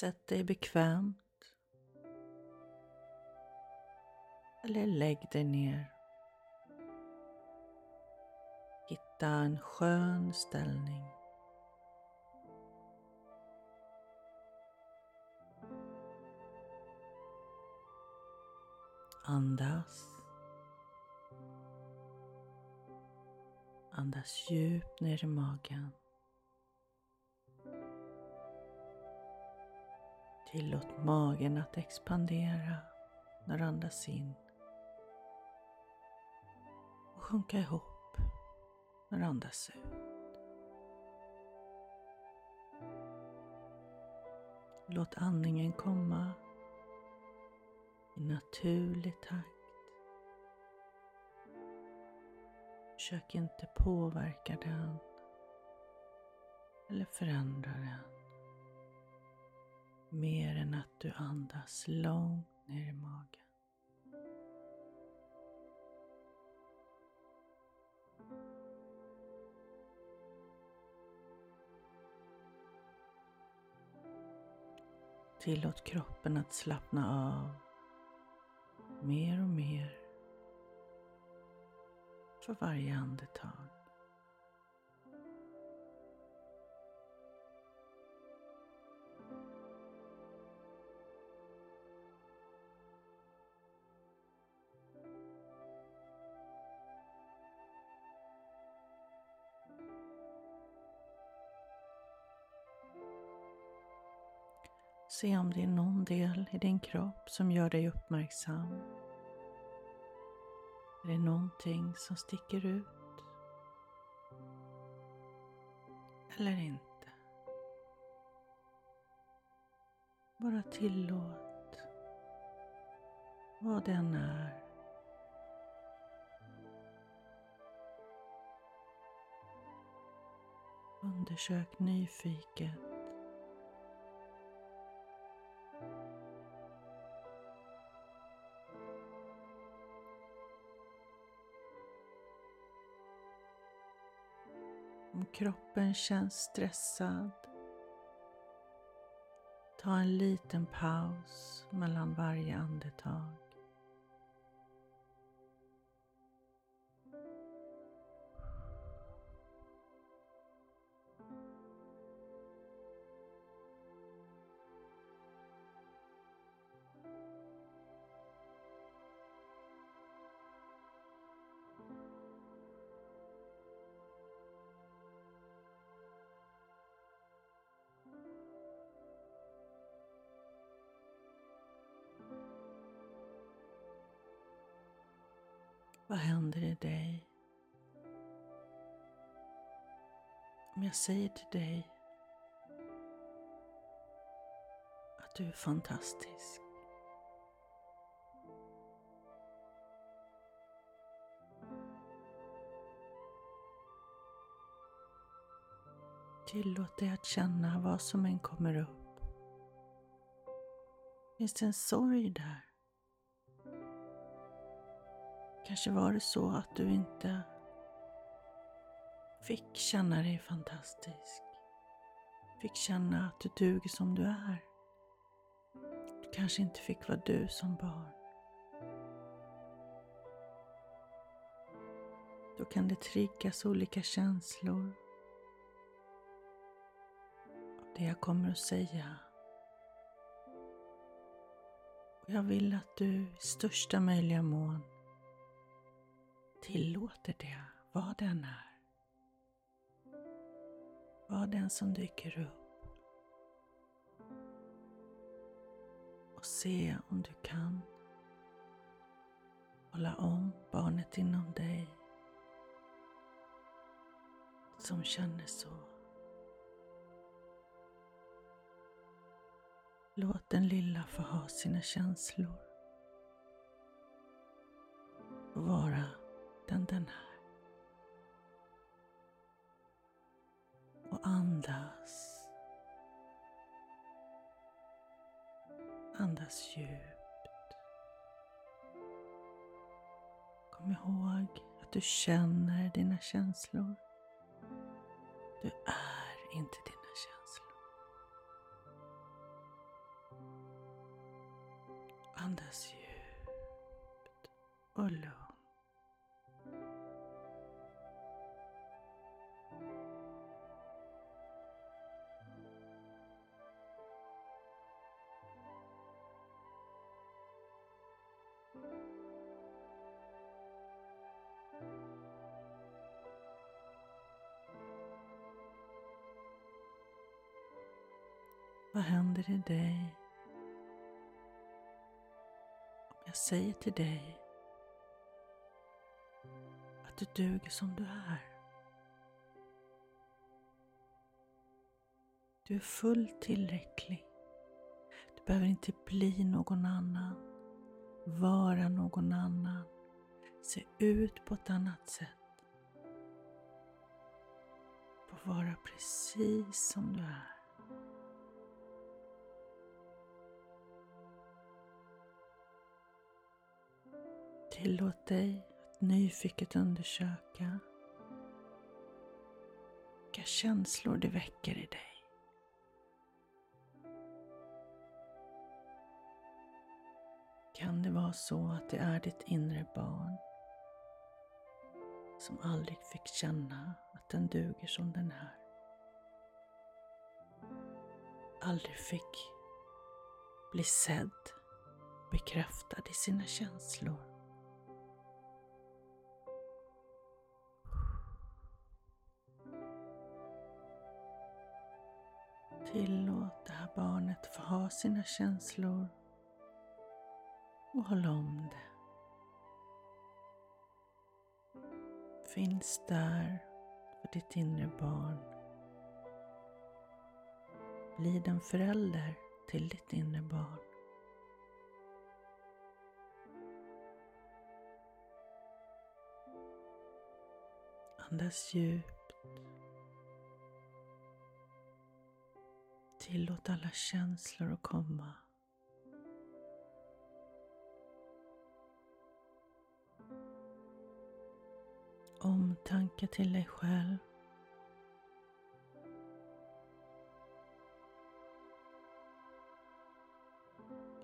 Sätt dig bekvämt. Eller lägg dig ner. Hitta en skön ställning. Andas. Andas djupt ner i magen. Tillåt magen att expandera när du andas in och sjunka ihop när du andas ut. Låt andningen komma i naturlig takt. Försök inte påverka den eller förändra den mer än att du andas långt ner i magen. Tillåt kroppen att slappna av mer och mer för varje andetag. Se om det är någon del i din kropp som gör dig uppmärksam. Är det någonting som sticker ut? Eller inte? Bara tillåt vad den är. Undersök nyfiket kroppen känns stressad, ta en liten paus mellan varje andetag. Vad händer i dig? Om jag säger till dig att du är fantastisk. Tillåt dig att känna vad som än kommer upp. Finns det en sorg där? Kanske var det så att du inte fick känna dig fantastisk. Fick känna att du duger som du är. Du kanske inte fick vara du som barn. Då kan det triggas olika känslor av det jag kommer att säga. Och jag vill att du i största möjliga mån tillåter det, vad den är. Vad den som dyker upp. Och se om du kan hålla om barnet inom dig som känner så. Låt den lilla få ha sina känslor vara den den är. Och andas. Andas djupt. Kom ihåg att du känner dina känslor. Du är inte dina känslor. Andas djupt och lugnt. Vad händer i dig om jag säger till dig att du duger som du är? Du är fullt tillräcklig. Du behöver inte bli någon annan, vara någon annan, se ut på ett annat sätt. Du får vara precis som du är. Tillåt dig att nyfiket undersöka vilka känslor det väcker i dig. Kan det vara så att det är ditt inre barn som aldrig fick känna att den duger som den är? Aldrig fick bli sedd, bekräftad i sina känslor. Tillåt det här barnet få ha sina känslor och håll om det. Finns där för ditt inre barn. Bli den förälder till ditt inre barn. Andas djupt Tillåt alla känslor att komma. Omtanke till dig själv.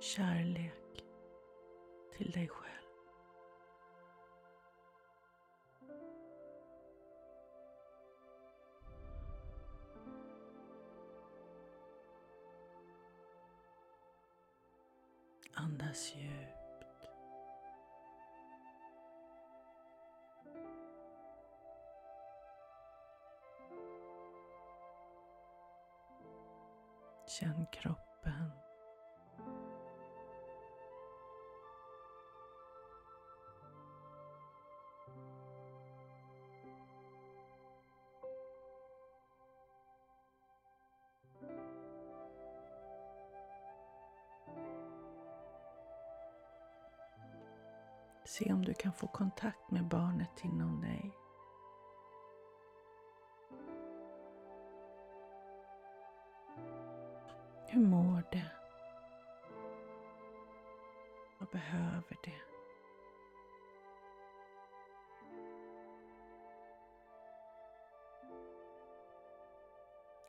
Kärlek till dig själv. Andas djupt. Känn kroppen. Se om du kan få kontakt med barnet inom dig. Hur mår det? Vad behöver det?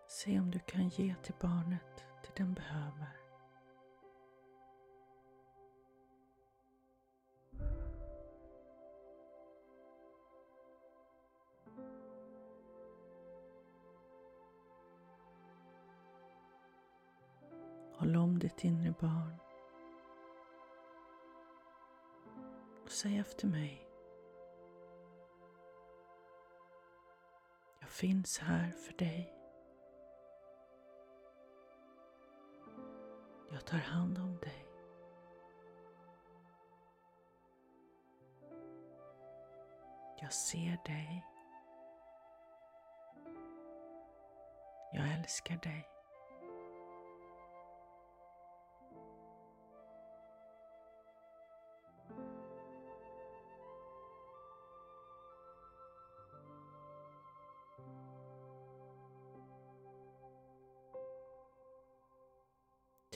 Se om du kan ge till barnet det den behöver. Håll om ditt inre barn. Och säg efter mig. Jag finns här för dig. Jag tar hand om dig. Jag ser dig. Jag älskar dig.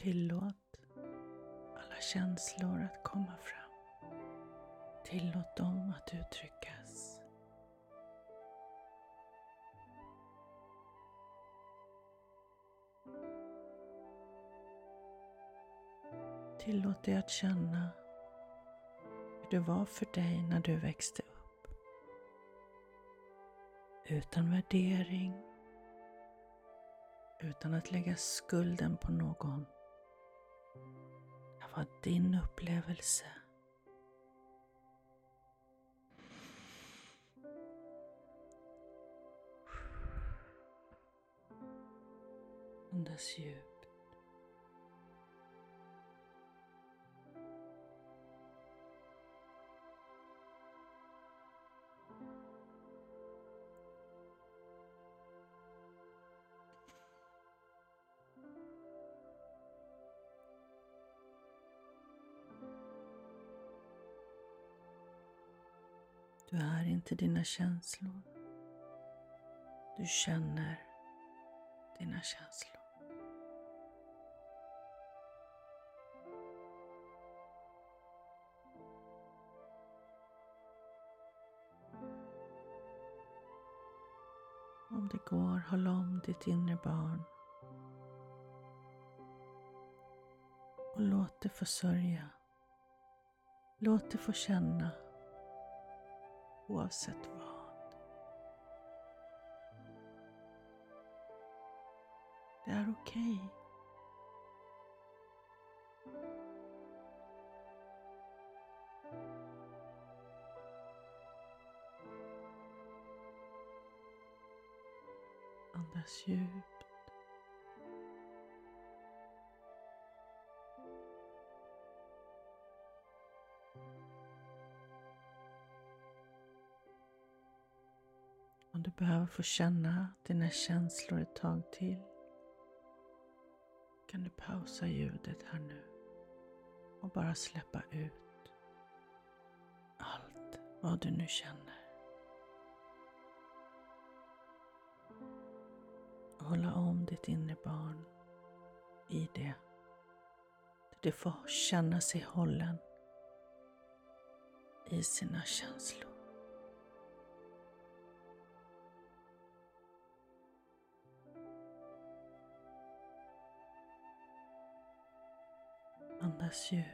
Tillåt alla känslor att komma fram. Tillåt dem att uttryckas. Tillåt dig att känna hur det var för dig när du växte upp. Utan värdering, utan att lägga skulden på någon. Var din upplevelse. Andas djupt. Till dina känslor. Du känner dina känslor. Om det går, håll om ditt inre barn. Och låt det få sörja. Låt det få känna oavsett vad. Det är okej. Okay. Andas djupt. Behöver få känna dina känslor ett tag till kan du pausa ljudet här nu och bara släppa ut allt vad du nu känner. Hålla om ditt inre barn i det. Där det får känna sig hållen i sina känslor. Andas djupt.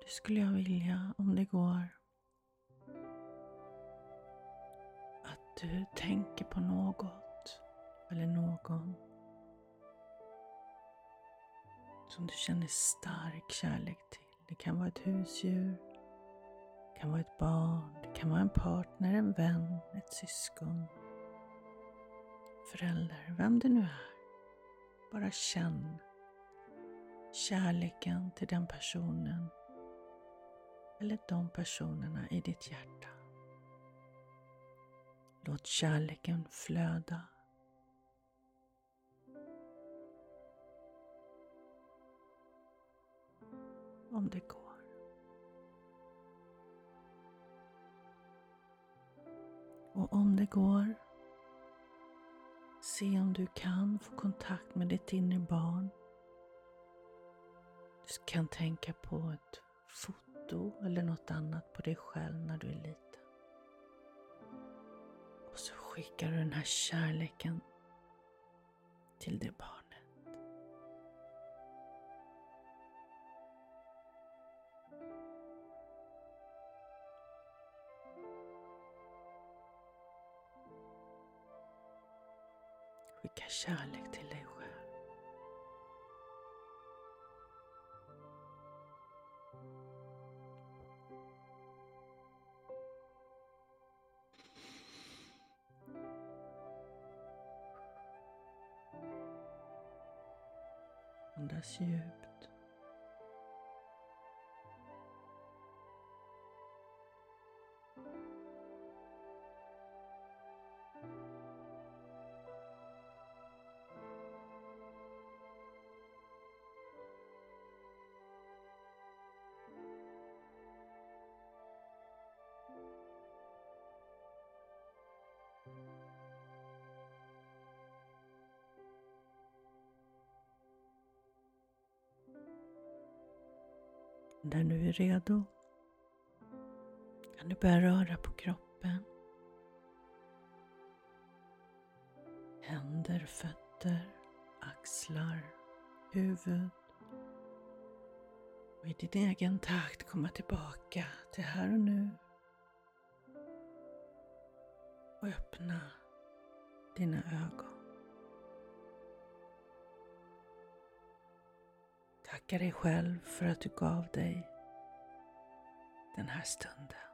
Det skulle jag vilja, om det går, att du tänker på något eller någon som du känner stark kärlek till. Det kan vara ett husdjur, det kan vara ett barn, det kan vara en partner, en vän, ett syskon, förälder, vem det nu är. Bara känn kärleken till den personen eller de personerna i ditt hjärta. Låt kärleken flöda om det går. Och om det går, se om du kan få kontakt med ditt inre barn. Du kan tänka på ett foto eller något annat på dig själv när du är liten. Och så skickar du den här kärleken till det barnet. Kärlek till dig själv. Andas djupt. När du är redo kan du börja röra på kroppen. Händer, fötter, axlar, huvud. Och i din egen takt komma tillbaka till här och nu. Och öppna dina ögon. Tacka dig själv för att du gav dig den här stunden.